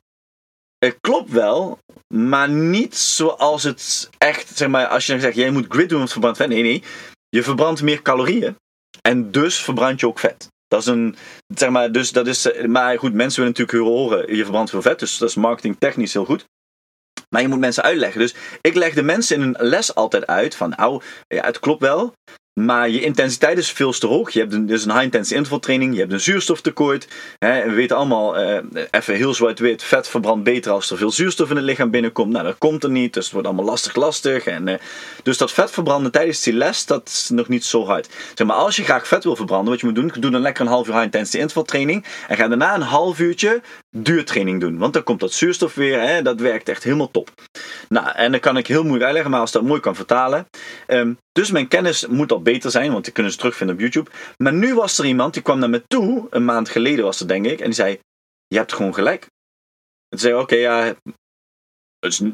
het klopt wel, maar niet zoals het echt, zeg maar, als je dan zegt, jij moet grid doen om verbrandt vet. Nee, nee. Je verbrandt meer calorieën en dus verbrand je ook vet. Dat is een, zeg maar, dus dat is, maar goed, mensen willen natuurlijk horen, je verbrandt veel vet, dus dat is marketingtechnisch heel goed. Maar je moet mensen uitleggen. Dus ik leg de mensen in een les altijd uit van, nou, ja, het klopt wel, maar je intensiteit is veel te hoog. Je hebt een, dus een high-intensity intervaltraining. Je hebt een zuurstoftekort. Hè, we weten allemaal, uh, even heel zwart-wit, vet verbrandt beter als er veel zuurstof in het lichaam binnenkomt. Nou, dat komt er niet, dus het wordt allemaal lastig, lastig. En, uh, dus dat vet verbranden tijdens die les, dat is nog niet zo hard. Zeg maar, als je graag vet wil verbranden, wat je moet doen, doe dan lekker een half uur high-intensity intervaltraining. En ga daarna een half uurtje duurtraining doen. Want dan komt dat zuurstof weer, hè, dat werkt echt helemaal top. Nou, en dan kan ik heel moeilijk uitleggen, maar als dat mooi kan vertalen. Um, dus mijn kennis moet al beter zijn, want die kunnen ze terugvinden op YouTube. Maar nu was er iemand die kwam naar me toe, een maand geleden was het denk ik, en die zei: Je hebt gewoon gelijk. En zei oké, ja,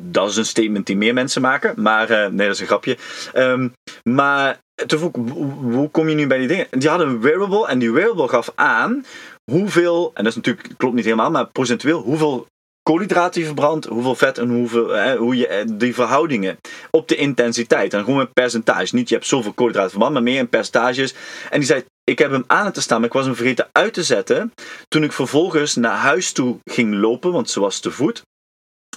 dat is een statement die meer mensen maken, maar uh, nee, dat is een grapje. Um, maar toen hoe kom je nu bij die dingen? Die hadden een wearable en die wearable gaf aan hoeveel, en dat is natuurlijk, klopt niet helemaal, maar procentueel, hoeveel koolhydraten je verbrandt, hoeveel vet en hoeveel, hè, hoe je eh, die verhoudingen op de intensiteit. En gewoon met percentage. Niet je hebt zoveel koolhydraten verbrand, maar meer in percentages. En die zei, ik heb hem aan te staan, maar ik was hem vergeten uit te zetten. Toen ik vervolgens naar huis toe ging lopen, want ze was te voet.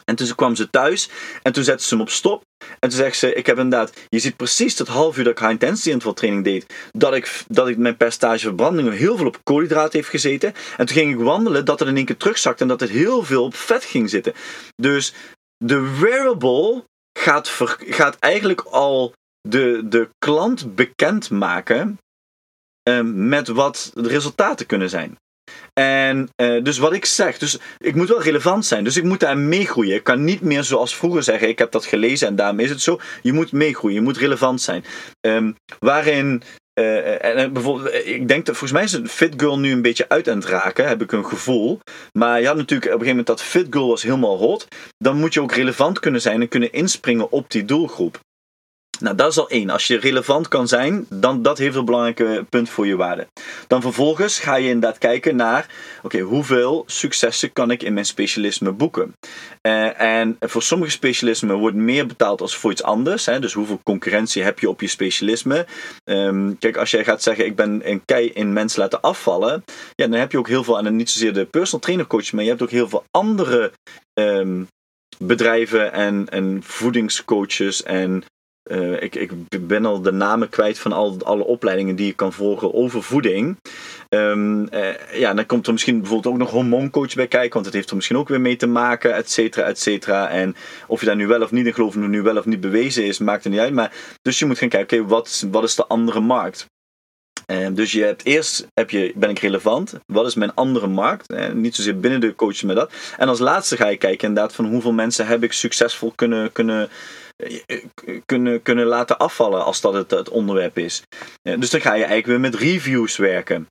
En toen kwam ze thuis en toen zette ze hem op stop. En toen zegt ze, ik heb inderdaad, je ziet precies dat half uur dat ik high intensity interval training deed, dat ik, dat ik mijn percentage verbranding heel veel op koolhydraten heeft gezeten. En toen ging ik wandelen, dat het in één keer terugzakte en dat het heel veel op vet ging zitten. Dus de wearable gaat, gaat eigenlijk al de, de klant bekendmaken um, met wat de resultaten kunnen zijn. En uh, dus wat ik zeg, dus ik moet wel relevant zijn. Dus ik moet daar meegroeien. Ik kan niet meer zoals vroeger zeggen, ik heb dat gelezen en daarom is het zo. Je moet meegroeien, je moet relevant zijn. Um, waarin uh, en bijvoorbeeld, ik denk dat volgens mij is een Fit Girl nu een beetje uit aan het raken, heb ik een gevoel. Maar je had natuurlijk op een gegeven moment dat Fit Girl was helemaal hot. Dan moet je ook relevant kunnen zijn en kunnen inspringen op die doelgroep. Nou, dat is al één. Als je relevant kan zijn, dan dat heeft een belangrijk punt voor je waarde. Dan vervolgens ga je inderdaad kijken naar, oké, hoeveel successen kan ik in mijn specialisme boeken? Uh, en voor sommige specialismen wordt meer betaald als voor iets anders. Hè? Dus hoeveel concurrentie heb je op je specialisme? Um, kijk, als jij gaat zeggen, ik ben een kei in mensen laten afvallen, ja, dan heb je ook heel veel, en niet zozeer de personal trainer coach, maar je hebt ook heel veel andere um, bedrijven en, en voedingscoaches en uh, ik, ik ben al de namen kwijt van al, alle opleidingen die je kan volgen over voeding. Um, uh, ja, dan komt er misschien bijvoorbeeld ook nog hormooncoach bij kijken, want het heeft er misschien ook weer mee te maken, et cetera, et cetera. En of je daar nu wel of niet in gelooft, of nu wel of niet bewezen is, maakt er niet uit. Maar, dus je moet gaan kijken, oké, wat, wat is de andere markt? Uh, dus je hebt eerst heb je, ben ik relevant? Wat is mijn andere markt? Uh, niet zozeer binnen de coach met dat. En als laatste ga je kijken inderdaad van hoeveel mensen heb ik succesvol kunnen, kunnen kunnen, kunnen laten afvallen als dat het, het onderwerp is. dus dan ga je eigenlijk weer met reviews werken.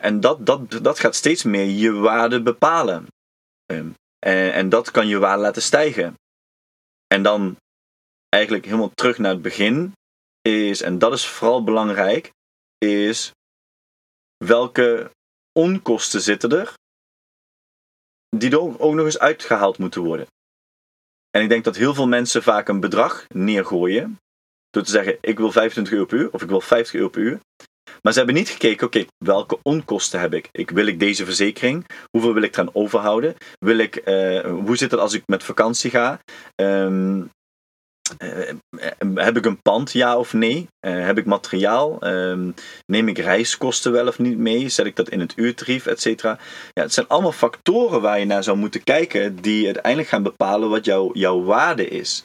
en dat, dat, dat gaat steeds meer je waarde bepalen. Ehm, en, en dat kan je waarde laten stijgen. En dan eigenlijk helemaal terug naar het begin is, en dat is vooral belangrijk, is welke onkosten zitten er die er ook nog eens uitgehaald moeten worden. En ik denk dat heel veel mensen vaak een bedrag neergooien door te zeggen ik wil 25 euro per uur of ik wil 50 euro per uur. Maar ze hebben niet gekeken, oké, welke onkosten heb ik? ik? Wil ik deze verzekering? Hoeveel wil ik eraan overhouden? Wil ik, uh, hoe zit het als ik met vakantie ga? Um, uh, heb ik een pand, ja of nee? Uh, heb ik materiaal? Um, neem ik reiskosten wel of niet mee? Zet ik dat in het uurtarief, et cetera? Ja, het zijn allemaal factoren waar je naar zou moeten kijken die uiteindelijk gaan bepalen wat jouw jouw waarde is.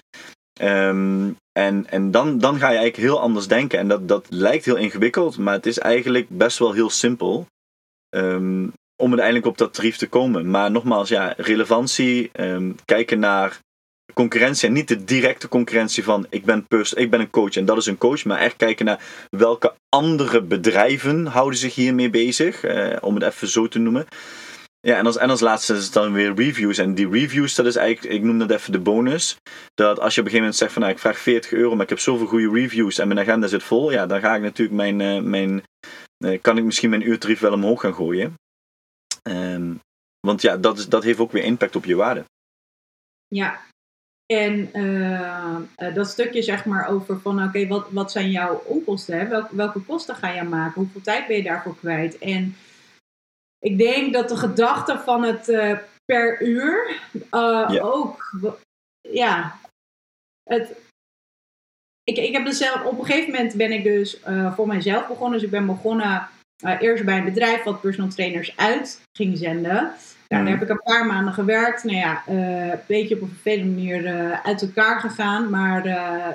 Um, en en dan, dan ga je eigenlijk heel anders denken. En dat, dat lijkt heel ingewikkeld, maar het is eigenlijk best wel heel simpel. Um, om uiteindelijk op dat tarief te komen. Maar nogmaals, ja, relevantie, kijken naar concurrentie en niet de directe concurrentie van ik ben, pers ik ben een coach en dat is een coach, maar echt kijken naar welke andere bedrijven houden zich hiermee bezig, uh, om het even zo te noemen. Ja, en als, en als laatste is het dan weer reviews. En die reviews, dat is eigenlijk, ik noem dat even de bonus. Dat als je op een gegeven moment zegt van nou, ik vraag 40 euro, maar ik heb zoveel goede reviews en mijn agenda zit vol. Ja, dan ga ik natuurlijk mijn, uh, mijn uh, kan ik misschien mijn uurtarief wel omhoog gaan gooien. Um, want ja, dat, is, dat heeft ook weer impact op je waarde. Ja, en uh, dat stukje zeg maar over van oké, wat, wat zijn jouw onkosten? Hè? Welke, welke kosten ga je maken? Hoeveel tijd ben je daarvoor kwijt? En ik denk dat de gedachte van het uh, per uur uh, ja. ook, ja, het, ik, ik heb dus zelf, op een gegeven moment ben ik dus voor mijzelf begonnen. Dus ik ben begonnen eerst bij een bedrijf wat personal trainers uit ging zenden. Daar heb ik een paar maanden gewerkt. Nou ja, een beetje op een vervelende manier uit elkaar gegaan. Maar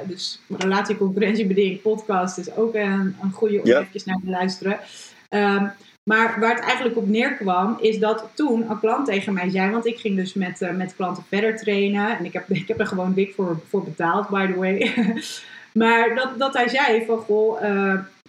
dus relatie concurrentiebeding podcast is ook een, een goede om ja. even naar te luisteren. Um, maar waar het eigenlijk op neerkwam, is dat toen een klant tegen mij zei, want ik ging dus met, met klanten verder trainen. En ik heb, ik heb er gewoon dik voor, voor betaald, by the way. maar dat, dat hij zei van, goh,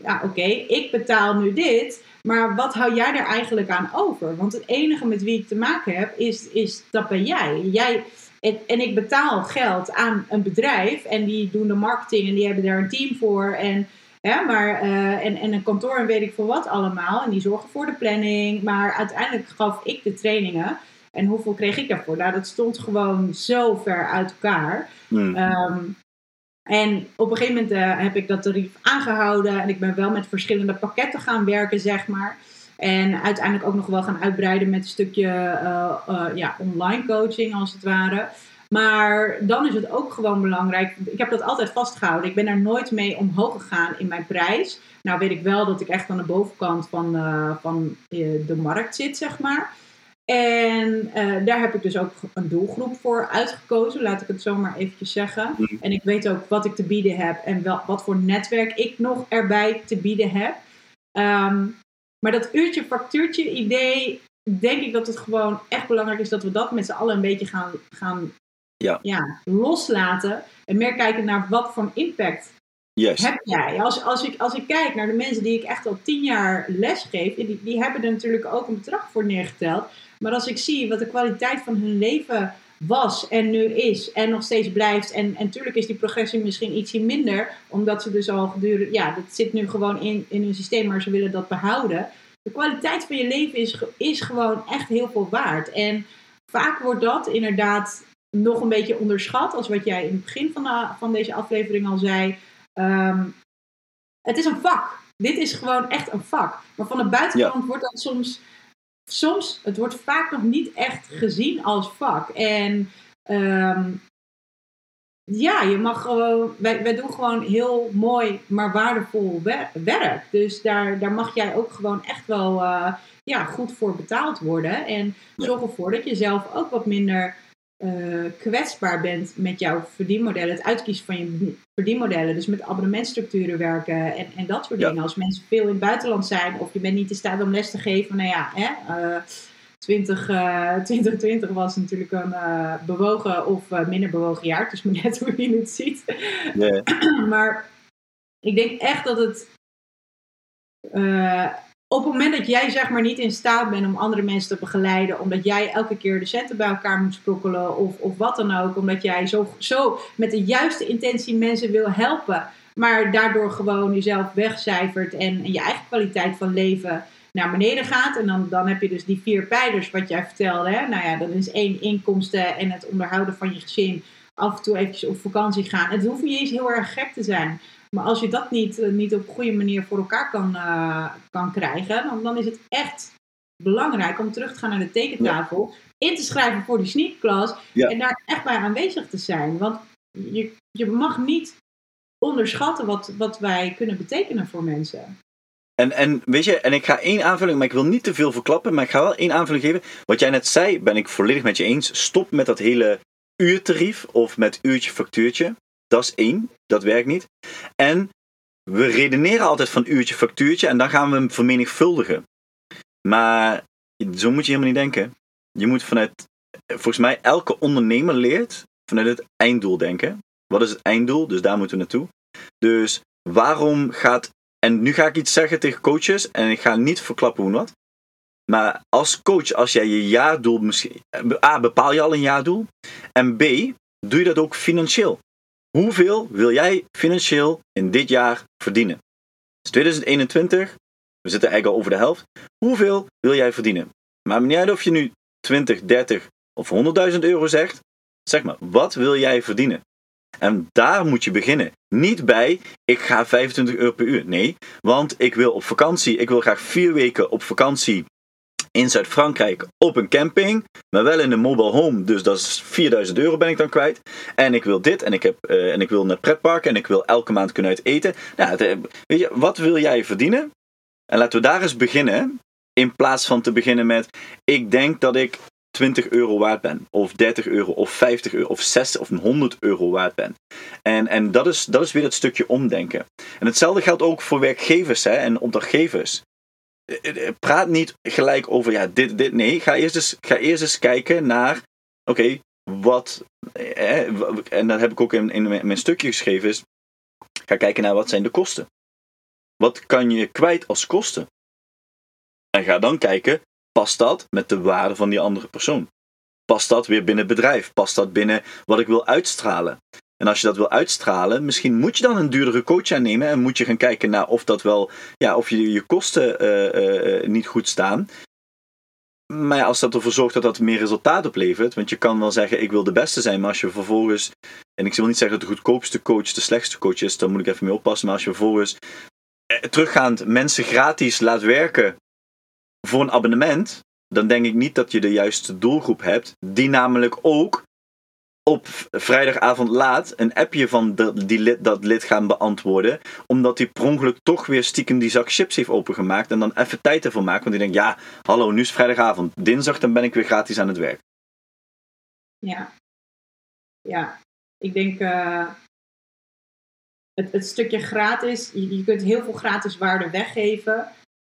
ja oké, okay, ik betaal nu dit. Maar wat hou jij er eigenlijk aan over? Want het enige met wie ik te maken heb, is, is dat ben jij. jij en, en ik betaal geld aan een bedrijf en die doen de marketing en die hebben daar een team voor. En ja, maar, uh, en, en een kantoor en weet ik veel wat allemaal. En die zorgen voor de planning. Maar uiteindelijk gaf ik de trainingen. En hoeveel kreeg ik daarvoor? Nou, dat stond gewoon zo ver uit elkaar. Mm. Um, en op een gegeven moment uh, heb ik dat tarief aangehouden. En ik ben wel met verschillende pakketten gaan werken, zeg maar. En uiteindelijk ook nog wel gaan uitbreiden met een stukje uh, ja, online coaching, als het ware. Maar dan is het ook gewoon belangrijk. Ik heb dat altijd vastgehouden. Ik ben daar nooit mee omhoog gegaan in mijn prijs. Nou weet ik wel dat ik echt aan de bovenkant van, van de markt zit, zeg maar. En uh, daar heb ik dus ook een doelgroep voor uitgekozen, laat ik het zo maar eventjes zeggen. Mm. En ik weet ook wat ik te bieden heb en wel, wat voor netwerk ik nog erbij te bieden heb. Um, maar dat uurtje factuurtje idee, denk ik dat het gewoon echt belangrijk is dat we dat met z'n allen een beetje gaan, gaan ja. Ja, loslaten en meer kijken naar wat voor impact yes. heb jij. Als, als, ik, als ik kijk naar de mensen die ik echt al tien jaar les geef, die, die hebben er natuurlijk ook een bedrag voor neergeteld. Maar als ik zie wat de kwaliteit van hun leven was en nu is en nog steeds blijft. En, en natuurlijk is die progressie misschien ietsje minder, omdat ze dus al gedurende, ja, dat zit nu gewoon in, in hun systeem, maar ze willen dat behouden. De kwaliteit van je leven is, is gewoon echt heel veel waard. En vaak wordt dat inderdaad nog een beetje onderschat, als wat jij in het begin van, de, van deze aflevering al zei. Um, het is een vak. Dit is gewoon echt een vak. Maar van de buitenkant wordt dat soms, soms, het wordt vaak nog niet echt gezien als vak. En um, ja, je mag gewoon, wij, wij doen gewoon heel mooi, maar waardevol werk. Dus daar, daar mag jij ook gewoon echt wel uh, ja, goed voor betaald worden. En zorg ervoor dat je zelf ook wat minder uh, kwetsbaar bent met jouw verdienmodellen, het uitkiezen van je verdienmodellen, dus met abonnementstructuren werken en, en dat soort dingen. Als mensen veel in het buitenland zijn of je bent niet in staat om les te geven, nou ja, hè, uh, 20, 2020 was natuurlijk een bewogen of minder bewogen jaar. Dus net hoe je het ziet. maar ik denk echt dat het op het moment dat jij zeg maar niet in staat bent om andere mensen te begeleiden, omdat jij elke keer de centen bij elkaar moet sprokkelen of, of wat dan ook, omdat jij zo, zo met de juiste intentie mensen wil helpen, maar daardoor gewoon jezelf wegcijfert en, je eigen kwaliteit van leven naar beneden gaat. En dan, dan heb je dus die vier pijlers wat jij vertelde. Hè? Nou ja, dat is één inkomsten en het onderhouden van je gezin. Af en toe eventjes op vakantie gaan. Het hoeft niet eens heel erg gek te zijn. Maar als je dat niet, eh, niet op een goede manier voor elkaar kan, uh, kan krijgen, dan, dan is het echt belangrijk om terug te gaan naar de tekentafel, in te schrijven voor die sneakclass en daar echt bij aanwezig te zijn. Want je, je mag niet onderschatten wat, wat wij kunnen betekenen voor mensen. En, en weet je, en ik ga één aanvulling, maar ik wil niet te veel verklappen, maar ik ga wel één aanvulling geven. Wat jij net zei, ben ik volledig met je eens. Stop met dat hele uurtarief of met uurtje factuurtje. Dat is één, dat werkt niet. En we redeneren altijd van uurtje factuurtje en dan gaan we hem vermenigvuldigen. Maar zo moet je helemaal niet denken. Je moet vanuit, volgens mij, elke ondernemer leert vanuit het einddoel denken. Wat is het einddoel? Dus daar moeten we naartoe. Dus waarom gaat. En nu ga ik iets zeggen tegen coaches en ik ga niet verklappen hoe wat. Maar als coach, als jij je jaardoel misschien. A, bepaal je al een jaardoel. En B, doe je dat ook financieel. Hoeveel wil jij financieel in dit jaar verdienen? Het is 2021, we zitten eigenlijk al over de helft. Hoeveel wil jij verdienen? Maar niet uit of je nu 20, 30 of 100.000 euro zegt. Zeg maar, wat wil jij verdienen? En daar moet je beginnen. Niet bij, ik ga 25 euro per uur. Nee, want ik wil op vakantie, ik wil graag vier weken op vakantie in Zuid-Frankrijk op een camping, maar wel in een mobile home. Dus dat is 4000 euro ben ik dan kwijt. En ik wil dit en ik, heb, uh, en ik wil naar pretparken en ik wil elke maand kunnen uit eten. Nou, weet je, wat wil jij verdienen? En laten we daar eens beginnen. In plaats van te beginnen met, ik denk dat ik 20 euro waard ben, of 30 euro, of 50 euro, of 60 of 100 euro waard ben. En, en dat, is, dat is weer het stukje omdenken. En hetzelfde geldt ook voor werkgevers hè, en opdrachtgevers. Eh, eh, praat niet gelijk over ja, dit, dit. Nee, ga eerst eens, ga eerst eens kijken naar, oké, wat, eh, en dat heb ik ook in, mijn stukje geschreven, is, ga kijken naar wat zijn de kosten. Wat kan je kwijt als kosten? En ga dan kijken, past dat met de waarde van die andere persoon? Past dat weer binnen het bedrijf? Past dat binnen wat ik wil uitstralen? En als je dat wil uitstralen, misschien moet je dan een duurdere coach aannemen en moet je gaan kijken naar of dat wel, ja, of je, je kosten uh, uh, niet goed staan. Maar als dat ervoor zorgt dat dat meer resultaat oplevert, want je kan wel zeggen ik wil de beste zijn, maar als je vervolgens, en ik wil niet zeggen dat de goedkoopste coach de slechtste coach is, dan moet ik even mee oppassen, maar als je vervolgens teruggaand mensen gratis laat werken voor een abonnement, dan denk ik niet dat je de juiste doelgroep hebt, die namelijk ook op vrijdagavond laat een appje van die lid, dat lid gaan beantwoorden. Omdat hij per ongeluk toch weer stiekem die zak chips heeft opengemaakt. En dan even tijd ervoor maakt. Want hij denkt, ja, hallo, nu is vrijdag,avond. Dinsdag dan ben ik weer gratis aan het werk. Ja. Ja. Ik denk... Uh, het, het, stukje gratis. Je, kunt heel veel gratis waarde weggeven.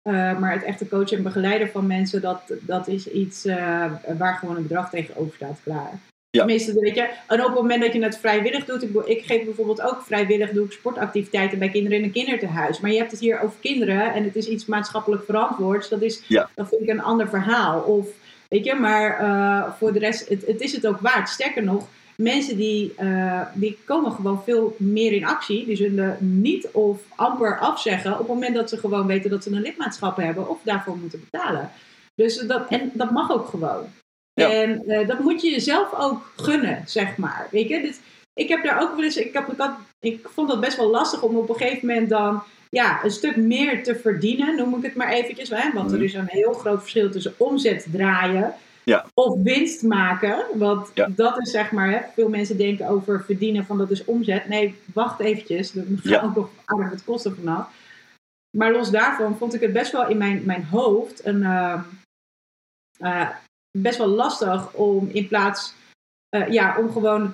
Uh, maar het echte coachen en begeleiden van mensen, dat, dat is iets uh, waar gewoon een bedrag tegenover staat klaar. Ja. Tenminste, weet je. En op het moment dat je het vrijwillig doet, ik, ik geef bijvoorbeeld ook vrijwillig doe ik sportactiviteiten bij kinderen in een kinderthuis. Maar je hebt het hier over kinderen en het is iets maatschappelijk verantwoords. Dat, is, ja. dat vind ik een ander verhaal. Of, weet je, maar uh, voor de rest, het, het is het ook waard. Sterker nog, mensen die, uh, die komen gewoon veel meer in actie. Die zullen niet of amper afzeggen op het moment dat ze gewoon weten dat ze een lidmaatschap hebben of daarvoor moeten betalen. Dus dat, en dat mag ook gewoon. En uh, dat moet je jezelf ook gunnen, zeg maar. Weet je, dus ik heb daar ook wel eens, ik, heb, ik, ik vond dat best wel lastig om op een gegeven moment dan ja, een stuk meer te verdienen, noem ik het maar eventjes. Hè? Want er mhm. is een heel groot verschil tussen omzet draaien ja. of winst maken. Want dat is zeg maar, hè, veel mensen denken over verdienen van dat is omzet. Nee, wacht eventjes, er gaan ja. ook nog aardig wat kosten vanaf. Maar los daarvan vond ik het best wel in mijn, mijn hoofd een, uh, uh, best wel lastig om in plaats, uh, ja, om gewoon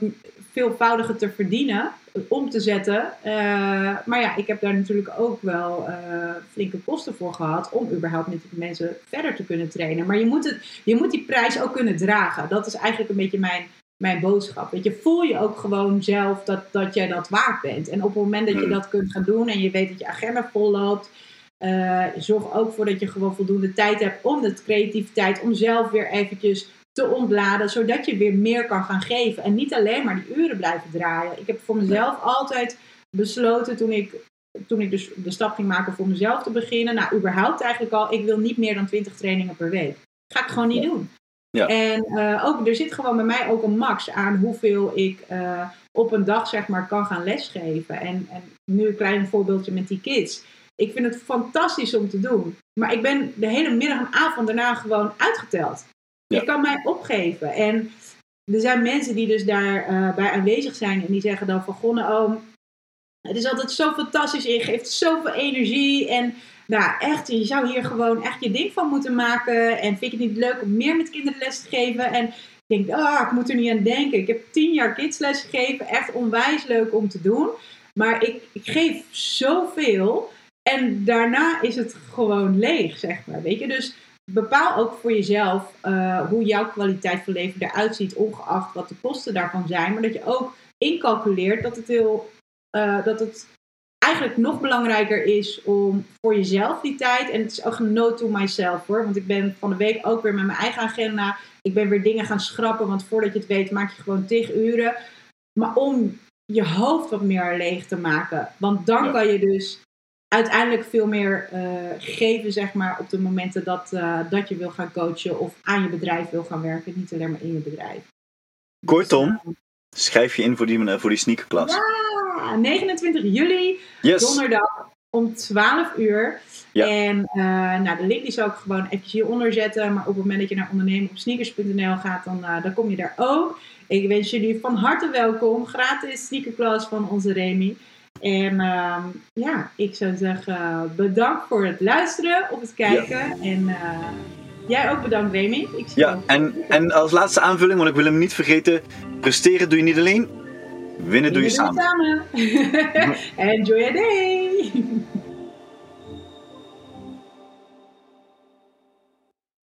veelvoudige te verdienen, om te zetten. Eh, maar ja, ik heb daar natuurlijk ook wel uh, flinke kosten voor gehad om überhaupt met die mensen verder te kunnen trainen. Maar je moet, het, je moet die prijs ook kunnen dragen. Dat is eigenlijk een beetje mijn, mijn boodschap. Weet je, voel je ook gewoon zelf dat, dat jij dat waard bent. En op het moment dat je hmm. dat kunt gaan doen en je weet dat je agenda vol loopt. Uh, zorg ook voor dat je gewoon voldoende tijd hebt om de creativiteit, om zelf weer eventjes te ontladen, zodat je weer meer kan gaan geven. En niet alleen maar die uren blijven draaien. Ik heb voor mezelf altijd besloten toen ik, toen ik dus de stap ging maken voor mezelf te beginnen. Nou, überhaupt eigenlijk al, ik wil niet meer dan 20 trainingen per week. Ga ik gewoon niet doen. Ja. En uh, ook, er zit gewoon bij mij ook een max aan hoeveel ik uh, op een dag zeg maar kan gaan lesgeven. En, en nu een klein voorbeeldje met die kids. Ik vind het fantastisch om te doen. Maar ik ben de hele middag en avond daarna gewoon uitgeteld. Ik kan mij opgeven. En er zijn mensen die dus daarbij uh, bij aanwezig zijn en die zeggen dan van Gonne, oh, het is altijd zo fantastisch, je geeft zoveel energie en nou echt, je zou hier gewoon echt je ding van moeten maken en vind je het niet leuk om meer met kinderen les te geven en ik denk, ah, ik moet er niet aan denken. Ik heb tien jaar kidsles gegeven, echt onwijs leuk om te doen, maar ik, ik geef zoveel en daarna is het gewoon leeg, zeg maar, weet je, dus bepaal ook voor jezelf uh, hoe jouw kwaliteit van leven eruit ziet, ongeacht wat de kosten daarvan zijn. Maar dat je ook incalculeert dat het, heel, uh, dat het eigenlijk nog belangrijker is om voor jezelf die tijd. En het is ook een note to myself hoor. Want ik ben van de week ook weer met mijn eigen agenda. Ik ben weer dingen gaan schrappen. Want voordat je het weet, maak je gewoon tig uren. Maar om je hoofd wat meer leeg te maken. Want dan kan je dus uiteindelijk veel meer uh, geven, zeg maar, op de momenten dat, uh, dat je wil gaan coachen of aan je bedrijf wil gaan werken, niet alleen maar in je bedrijf. Kortom, schrijf je in voor die, voor die sneakerklas. Ja, 29 juli, donderdag om 12 uur. Ja. En uh, nou, de link die zal ik gewoon even hieronder zetten. Maar op het moment dat je naar ondernemenopsneakers.nl gaat, dan, dan kom je daar ook. Ik wens jullie van harte welkom. Gratis sneakerklas van onze Remy. En uh, ja, ik zou zeggen bedankt voor het luisteren of het kijken. En uh, jij ook bedankt, Remy. Ik ja, en, en als laatste aanvulling, want ik wil hem niet vergeten. Presteren doe je niet alleen, winnen doe je samen. samen. Enjoy your day.